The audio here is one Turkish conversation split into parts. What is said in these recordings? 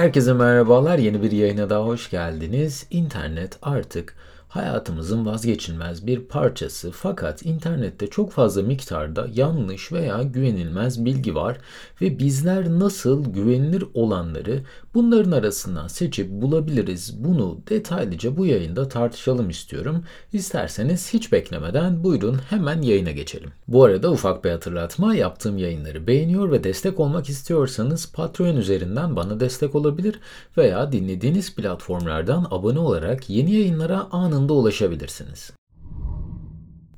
Herkese merhabalar. Yeni bir yayına daha hoş geldiniz. İnternet artık hayatımızın vazgeçilmez bir parçası fakat internette çok fazla miktarda yanlış veya güvenilmez bilgi var ve bizler nasıl güvenilir olanları bunların arasından seçip bulabiliriz bunu detaylıca bu yayında tartışalım istiyorum. İsterseniz hiç beklemeden buyurun hemen yayına geçelim. Bu arada ufak bir hatırlatma yaptığım yayınları beğeniyor ve destek olmak istiyorsanız Patreon üzerinden bana destek olabilir veya dinlediğiniz platformlardan abone olarak yeni yayınlara anında ulaşabilirsiniz.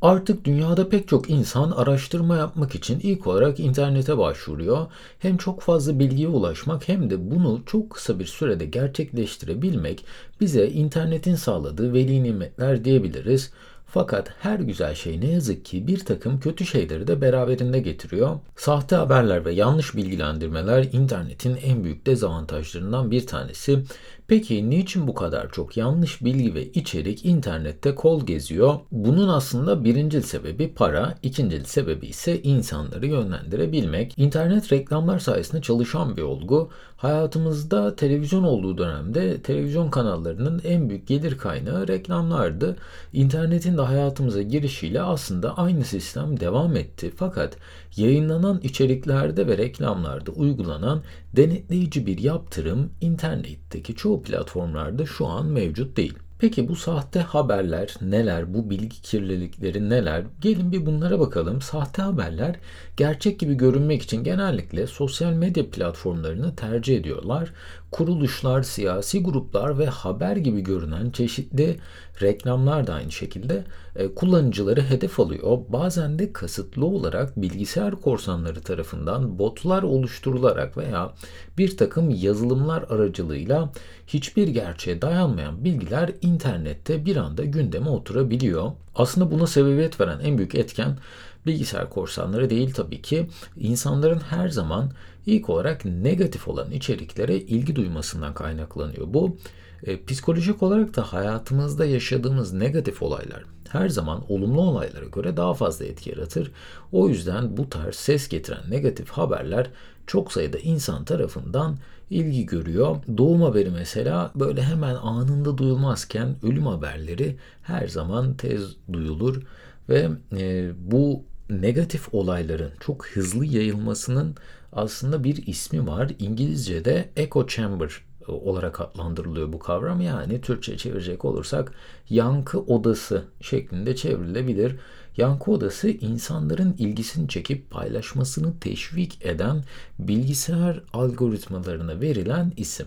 Artık dünyada pek çok insan araştırma yapmak için ilk olarak internete başvuruyor. Hem çok fazla bilgiye ulaşmak hem de bunu çok kısa bir sürede gerçekleştirebilmek bize internetin sağladığı veli nimetler diyebiliriz. Fakat her güzel şey ne yazık ki bir takım kötü şeyleri de beraberinde getiriyor. Sahte haberler ve yanlış bilgilendirmeler internetin en büyük dezavantajlarından bir tanesi. Peki niçin bu kadar çok yanlış bilgi ve içerik internette kol geziyor? Bunun aslında birinci sebebi para, ikinci sebebi ise insanları yönlendirebilmek. İnternet reklamlar sayesinde çalışan bir olgu. Hayatımızda televizyon olduğu dönemde televizyon kanallarının en büyük gelir kaynağı reklamlardı. İnternetin de hayatımıza girişiyle aslında aynı sistem devam etti. Fakat yayınlanan içeriklerde ve reklamlarda uygulanan denetleyici bir yaptırım internetteki çoğu platformlarda şu an mevcut değil. Peki bu sahte haberler neler? Bu bilgi kirlilikleri neler? Gelin bir bunlara bakalım. Sahte haberler gerçek gibi görünmek için genellikle sosyal medya platformlarını tercih ediyorlar. Kuruluşlar, siyasi gruplar ve haber gibi görünen çeşitli reklamlar da aynı şekilde e, kullanıcıları hedef alıyor. Bazen de kasıtlı olarak bilgisayar korsanları tarafından botlar oluşturularak veya bir takım yazılımlar aracılığıyla hiçbir gerçeğe dayanmayan bilgiler internette bir anda gündeme oturabiliyor. Aslında buna sebebiyet veren en büyük etken bilgisayar korsanları değil tabii ki. İnsanların her zaman ilk olarak negatif olan içeriklere ilgi duymasından kaynaklanıyor. Bu e, psikolojik olarak da hayatımızda yaşadığımız negatif olaylar her zaman olumlu olaylara göre daha fazla etki yaratır. O yüzden bu tarz ses getiren negatif haberler çok sayıda insan tarafından ilgi görüyor. Doğum haberi mesela böyle hemen anında duyulmazken ölüm haberleri her zaman tez duyulur ve e, bu negatif olayların çok hızlı yayılmasının aslında bir ismi var. İngilizce'de echo chamber olarak adlandırılıyor bu kavram. Yani Türkçe çevirecek olursak yankı odası şeklinde çevrilebilir. Yankı odası insanların ilgisini çekip paylaşmasını teşvik eden bilgisayar algoritmalarına verilen isim.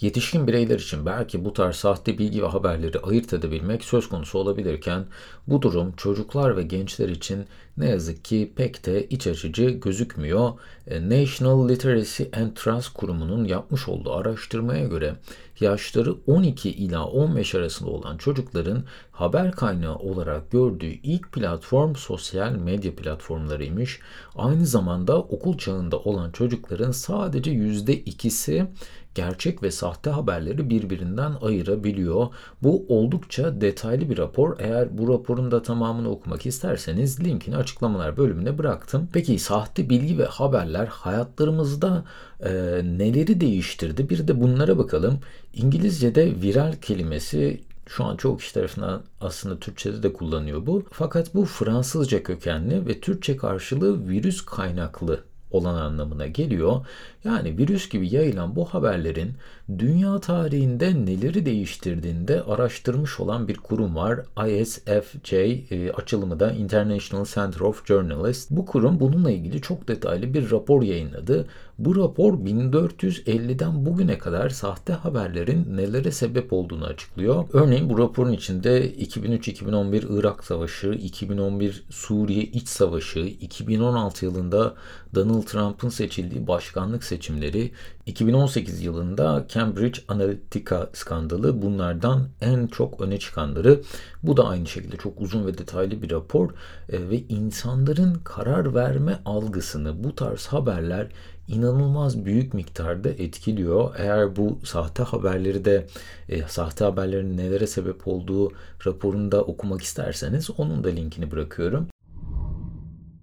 Yetişkin bireyler için belki bu tarz sahte bilgi ve haberleri ayırt edebilmek söz konusu olabilirken bu durum çocuklar ve gençler için ne yazık ki pek de iç açıcı gözükmüyor. E, National Literacy and Trust Kurumu'nun yapmış olduğu araştırmaya göre yaşları 12 ila 15 arasında olan çocukların haber kaynağı olarak gördüğü ilk platform sosyal medya platformlarıymış. Aynı zamanda okul çağında olan çocukların sadece %2'si gerçek ve sahte haberleri birbirinden ayırabiliyor. Bu oldukça detaylı bir rapor. Eğer bu raporun da tamamını okumak isterseniz linkini açıklamalar bölümüne bıraktım. Peki sahte bilgi ve haberler hayatlarımızda e, neleri değiştirdi? Bir de bunlara bakalım. İngilizce'de viral kelimesi şu an çok kişi tarafından aslında Türkçe'de de kullanıyor bu. Fakat bu Fransızca kökenli ve Türkçe karşılığı virüs kaynaklı olan anlamına geliyor. Yani virüs gibi yayılan bu haberlerin dünya tarihinde neleri değiştirdiğinde araştırmış olan bir kurum var. ISFJ e, açılımı da International Center of Journalists. Bu kurum bununla ilgili çok detaylı bir rapor yayınladı. Bu rapor 1450'den bugüne kadar sahte haberlerin nelere sebep olduğunu açıklıyor. Örneğin bu raporun içinde 2003-2011 Irak Savaşı, 2011 Suriye İç Savaşı, 2016 yılında Donald Trump'ın seçildiği başkanlık seçimleri, 2018 yılında Cambridge Analytica skandalı bunlardan en çok öne çıkanları. Bu da aynı şekilde çok uzun ve detaylı bir rapor e, ve insanların karar verme algısını bu tarz haberler inanılmaz büyük miktarda etkiliyor. Eğer bu sahte haberleri de e, sahte haberlerin nelere sebep olduğu raporunda okumak isterseniz onun da linkini bırakıyorum.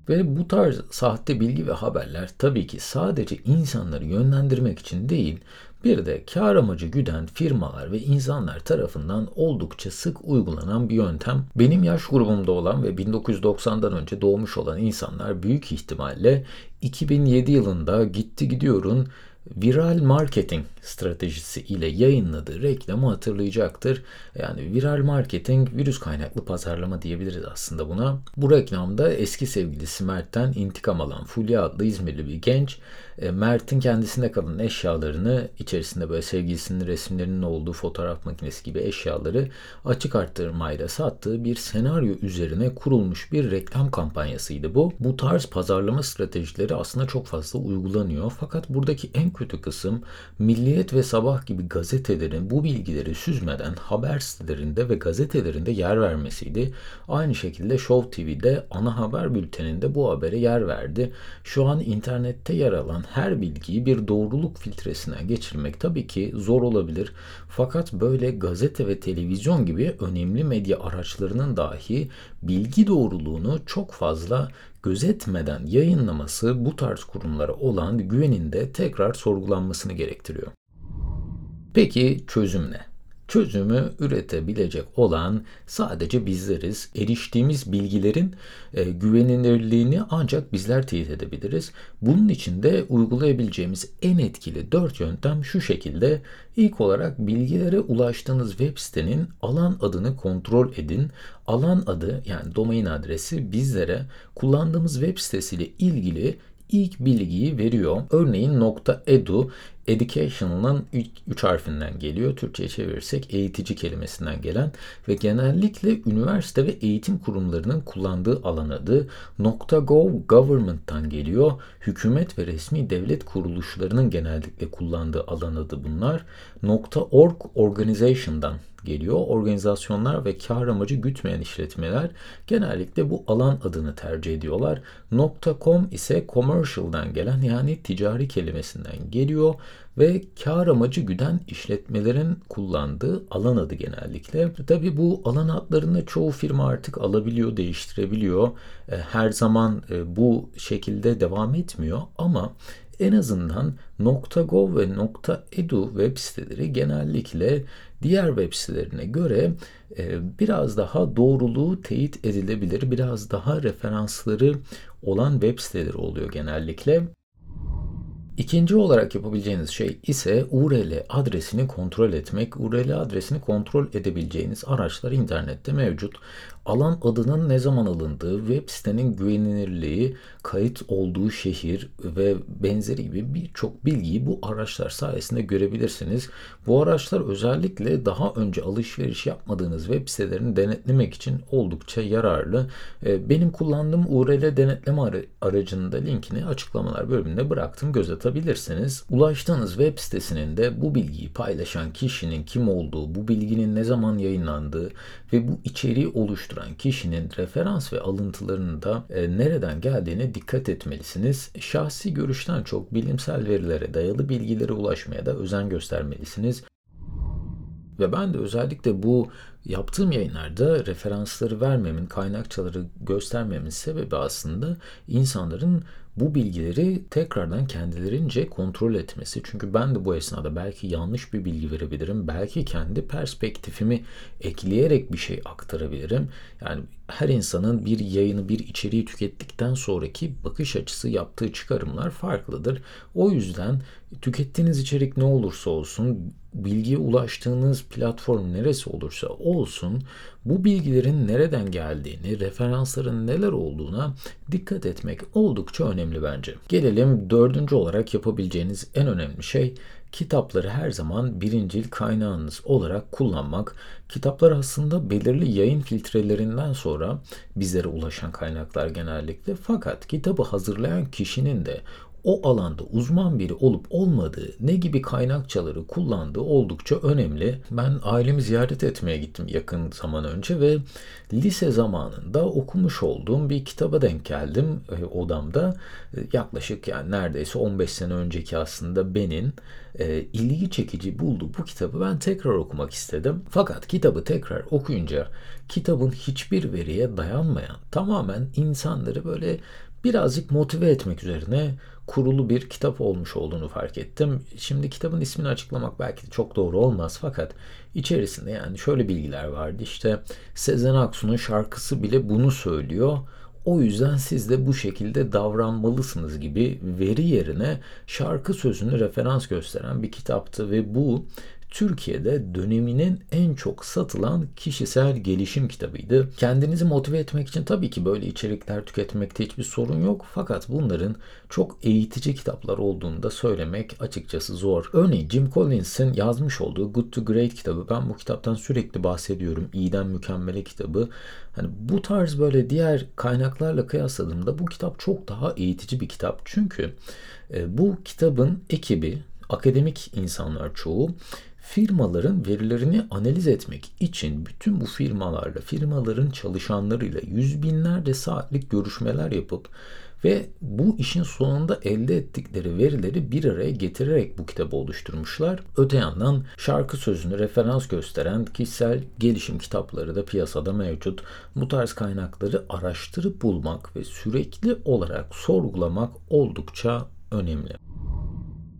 Ve bu tarz sahte bilgi ve haberler tabii ki sadece insanları yönlendirmek için değil, bir de kar amacı güden firmalar ve insanlar tarafından oldukça sık uygulanan bir yöntem. Benim yaş grubumda olan ve 1990'dan önce doğmuş olan insanlar büyük ihtimalle 2007 yılında Gitti Gidiyor'un viral marketing stratejisi ile yayınladığı reklamı hatırlayacaktır. Yani viral marketing virüs kaynaklı pazarlama diyebiliriz aslında buna. Bu reklamda eski sevgilisi Mert'ten intikam alan Fulya adlı İzmirli bir genç e, Mert'in kendisinde kalan eşyalarını içerisinde böyle sevgilisinin resimlerinin olduğu fotoğraf makinesi gibi eşyaları açık arttırmayla sattığı bir senaryo üzerine kurulmuş bir reklam kampanyasıydı bu. Bu tarz pazarlama stratejileri aslında çok fazla uygulanıyor. Fakat buradaki en kötü kısım Milliyet ve Sabah gibi gazetelerin bu bilgileri süzmeden haber sitelerinde ve gazetelerinde yer vermesiydi. Aynı şekilde Show TV'de ana haber bülteninde bu habere yer verdi. Şu an internette yer alan her bilgiyi bir doğruluk filtresinden geçirmek tabii ki zor olabilir. Fakat böyle gazete ve televizyon gibi önemli medya araçlarının dahi bilgi doğruluğunu çok fazla gözetmeden yayınlaması bu tarz kurumlara olan güvenin de tekrar sorgulanmasını gerektiriyor. Peki çözüm ne? Çözümü üretebilecek olan sadece bizleriz. Eriştiğimiz bilgilerin e, güvenilirliğini ancak bizler teyit edebiliriz. Bunun için de uygulayabileceğimiz en etkili dört yöntem şu şekilde. İlk olarak bilgilere ulaştığınız web sitenin alan adını kontrol edin. Alan adı yani domain adresi bizlere kullandığımız web sitesiyle ilgili ilk bilgiyi veriyor. Örneğin .edu education'ın üç harfinden geliyor. Türkçe'ye çevirirsek eğitici kelimesinden gelen ve genellikle üniversite ve eğitim kurumlarının kullandığı alan adı .gov government'tan geliyor. Hükümet ve resmi devlet kuruluşlarının genellikle kullandığı alan adı bunlar. .org organization'dan geliyor. Organizasyonlar ve kar amacı gütmeyen işletmeler genellikle bu alan adını tercih ediyorlar. .com ise commercial'dan gelen yani ticari kelimesinden geliyor ve kar amacı güden işletmelerin kullandığı alan adı genellikle. Tabi bu alan adlarını çoğu firma artık alabiliyor, değiştirebiliyor. E, her zaman e, bu şekilde devam etmiyor ama en azından .gov ve .edu web siteleri genellikle diğer web sitelerine göre e, biraz daha doğruluğu teyit edilebilir, biraz daha referansları olan web siteleri oluyor genellikle. İkinci olarak yapabileceğiniz şey ise URL adresini kontrol etmek. URL adresini kontrol edebileceğiniz araçlar internette mevcut. Alan adının ne zaman alındığı, web sitenin güvenilirliği, kayıt olduğu şehir ve benzeri gibi birçok bilgiyi bu araçlar sayesinde görebilirsiniz. Bu araçlar özellikle daha önce alışveriş yapmadığınız web sitelerini denetlemek için oldukça yararlı. Ee, benim kullandığım URL denetleme aracının da linkini açıklamalar bölümünde bıraktım. Göz atabilirsiniz. Ulaştığınız web sitesinin de bu bilgiyi paylaşan kişinin kim olduğu, bu bilginin ne zaman yayınlandığı ve bu içeriği oluşturan kişinin referans ve alıntılarının da e, nereden geldiğine dikkat etmelisiniz. Şahsi görüşten çok bilimsel verilere dayalı bilgilere ulaşmaya da özen göstermelisiniz. Ve ben de özellikle bu yaptığım yayınlarda referansları vermemin, kaynakçaları göstermemin sebebi aslında insanların bu bilgileri tekrardan kendilerince kontrol etmesi. Çünkü ben de bu esnada belki yanlış bir bilgi verebilirim. Belki kendi perspektifimi ekleyerek bir şey aktarabilirim. Yani her insanın bir yayını, bir içeriği tükettikten sonraki bakış açısı, yaptığı çıkarımlar farklıdır. O yüzden tükettiğiniz içerik ne olursa olsun, bilgiye ulaştığınız platform neresi olursa olsun bu bilgilerin nereden geldiğini, referansların neler olduğuna dikkat etmek oldukça önemli bence. Gelelim dördüncü olarak yapabileceğiniz en önemli şey kitapları her zaman birincil kaynağınız olarak kullanmak. Kitaplar aslında belirli yayın filtrelerinden sonra bizlere ulaşan kaynaklar genellikle. Fakat kitabı hazırlayan kişinin de o alanda uzman biri olup olmadığı, ne gibi kaynakçaları kullandığı oldukça önemli. Ben ailemi ziyaret etmeye gittim yakın zaman önce ve lise zamanında okumuş olduğum bir kitaba denk geldim e, odamda. E, yaklaşık yani neredeyse 15 sene önceki aslında benim e, ilgi çekici buldu bu kitabı ben tekrar okumak istedim. Fakat kitabı tekrar okuyunca kitabın hiçbir veriye dayanmayan, tamamen insanları böyle birazcık motive etmek üzerine kurulu bir kitap olmuş olduğunu fark ettim. Şimdi kitabın ismini açıklamak belki de çok doğru olmaz fakat içerisinde yani şöyle bilgiler vardı. İşte Sezen Aksu'nun şarkısı bile bunu söylüyor. O yüzden siz de bu şekilde davranmalısınız gibi veri yerine şarkı sözünü referans gösteren bir kitaptı ve bu Türkiye'de döneminin en çok satılan kişisel gelişim kitabıydı. Kendinizi motive etmek için tabii ki böyle içerikler tüketmekte hiçbir sorun yok. Fakat bunların çok eğitici kitaplar olduğunu da söylemek açıkçası zor. Örneğin Jim Collins'in yazmış olduğu Good to Great kitabı. Ben bu kitaptan sürekli bahsediyorum. İyiden mükemmele kitabı. Hani bu tarz böyle diğer kaynaklarla kıyasladığımda bu kitap çok daha eğitici bir kitap. Çünkü e, bu kitabın ekibi akademik insanlar çoğu firmaların verilerini analiz etmek için bütün bu firmalarla, firmaların çalışanlarıyla yüz binlerce saatlik görüşmeler yapıp ve bu işin sonunda elde ettikleri verileri bir araya getirerek bu kitabı oluşturmuşlar. Öte yandan şarkı sözünü referans gösteren kişisel gelişim kitapları da piyasada mevcut. Bu tarz kaynakları araştırıp bulmak ve sürekli olarak sorgulamak oldukça önemli.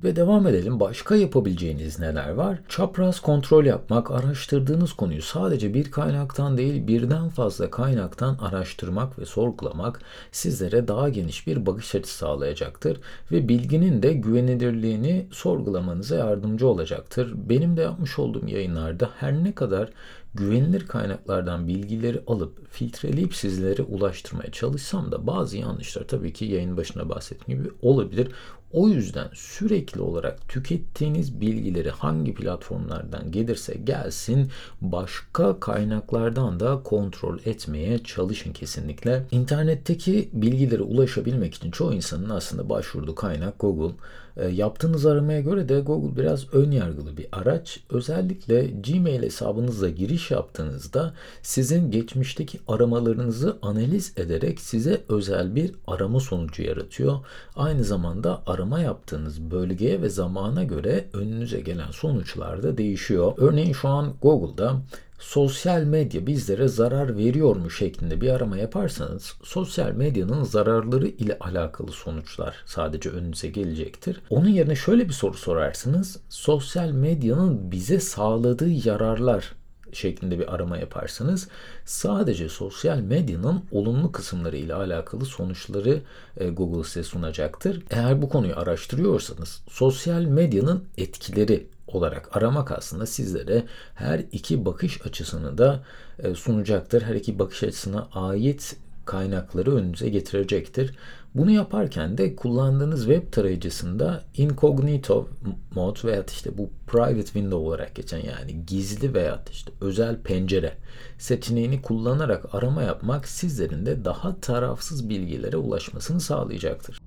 Ve devam edelim. Başka yapabileceğiniz neler var? Çapraz kontrol yapmak, araştırdığınız konuyu sadece bir kaynaktan değil birden fazla kaynaktan araştırmak ve sorgulamak sizlere daha geniş bir bakış açısı sağlayacaktır ve bilginin de güvenilirliğini sorgulamanıza yardımcı olacaktır. Benim de yapmış olduğum yayınlarda her ne kadar güvenilir kaynaklardan bilgileri alıp filtreleyip sizlere ulaştırmaya çalışsam da bazı yanlışlar tabii ki yayın başına bahsettiğim gibi olabilir. O yüzden sürekli olarak tükettiğiniz bilgileri hangi platformlardan gelirse gelsin başka kaynaklardan da kontrol etmeye çalışın kesinlikle. İnternetteki bilgilere ulaşabilmek için çoğu insanın aslında başvurduğu kaynak Google. E, yaptığınız aramaya göre de Google biraz ön yargılı bir araç. Özellikle Gmail hesabınızla giriş yaptığınızda sizin geçmişteki aramalarınızı analiz ederek size özel bir arama sonucu yaratıyor. Aynı zamanda arama yaptığınız bölgeye ve zamana göre önünüze gelen sonuçlar da değişiyor. Örneğin şu an Google'da sosyal medya bizlere zarar veriyor mu şeklinde bir arama yaparsanız sosyal medyanın zararları ile alakalı sonuçlar sadece önünüze gelecektir. Onun yerine şöyle bir soru sorarsınız. Sosyal medyanın bize sağladığı yararlar şeklinde bir arama yaparsanız sadece sosyal medyanın olumlu kısımları ile alakalı sonuçları e, Google size sunacaktır. Eğer bu konuyu araştırıyorsanız sosyal medyanın etkileri olarak aramak aslında sizlere her iki bakış açısını da e, sunacaktır. Her iki bakış açısına ait kaynakları önünüze getirecektir. Bunu yaparken de kullandığınız web tarayıcısında incognito mod veya işte bu private window olarak geçen yani gizli veya işte özel pencere seçeneğini kullanarak arama yapmak sizlerin de daha tarafsız bilgilere ulaşmasını sağlayacaktır.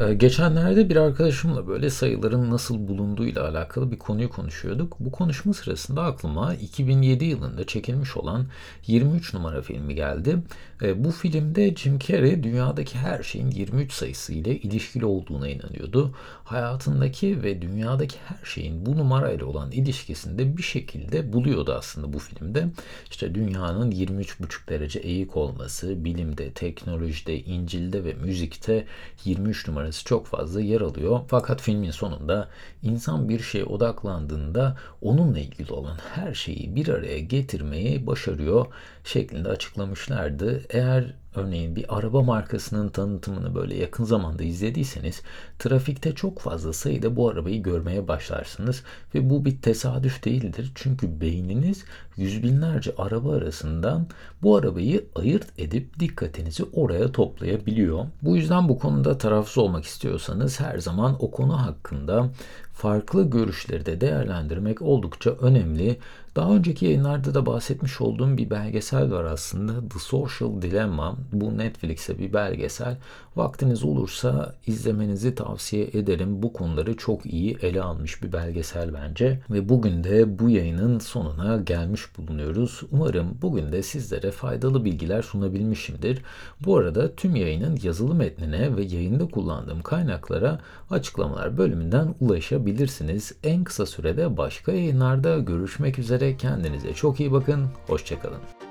Ee, geçenlerde bir arkadaşımla böyle sayıların nasıl bulunduğuyla alakalı bir konuyu konuşuyorduk. Bu konuşma sırasında aklıma 2007 yılında çekilmiş olan 23 numara filmi geldi. Ee, bu filmde Jim Carrey dünyadaki her şeyin 23 sayısı ile ilişkili olduğuna inanıyordu. Hayatındaki ve dünyadaki her şeyin bu numarayla olan ilişkisinde bir şekilde buluyordu aslında bu filmde. İşte dünyanın 23,5 derece eğik olması, bilimde, teknolojide, İncil'de ve müzikte 23 numara numarası çok fazla yer alıyor. Fakat filmin sonunda insan bir şeye odaklandığında onunla ilgili olan her şeyi bir araya getirmeyi başarıyor şeklinde açıklamışlardı. Eğer Örneğin bir araba markasının tanıtımını böyle yakın zamanda izlediyseniz trafikte çok fazla sayıda bu arabayı görmeye başlarsınız ve bu bir tesadüf değildir. Çünkü beyniniz yüz binlerce araba arasından bu arabayı ayırt edip dikkatinizi oraya toplayabiliyor. Bu yüzden bu konuda tarafsız olmak istiyorsanız her zaman o konu hakkında farklı görüşleri de değerlendirmek oldukça önemli. Daha önceki yayınlarda da bahsetmiş olduğum bir belgesel var aslında. The Social Dilemma. Bu Netflix'e bir belgesel. Vaktiniz olursa izlemenizi tavsiye ederim. Bu konuları çok iyi ele almış bir belgesel bence. Ve bugün de bu yayının sonuna gelmiş bulunuyoruz. Umarım bugün de sizlere faydalı bilgiler sunabilmişimdir. Bu arada tüm yayının yazılı metnine ve yayında kullandığım kaynaklara açıklamalar bölümünden ulaşabilirsiniz. En kısa sürede başka yayınlarda görüşmek üzere. Kendinize çok iyi bakın. Hoşçakalın.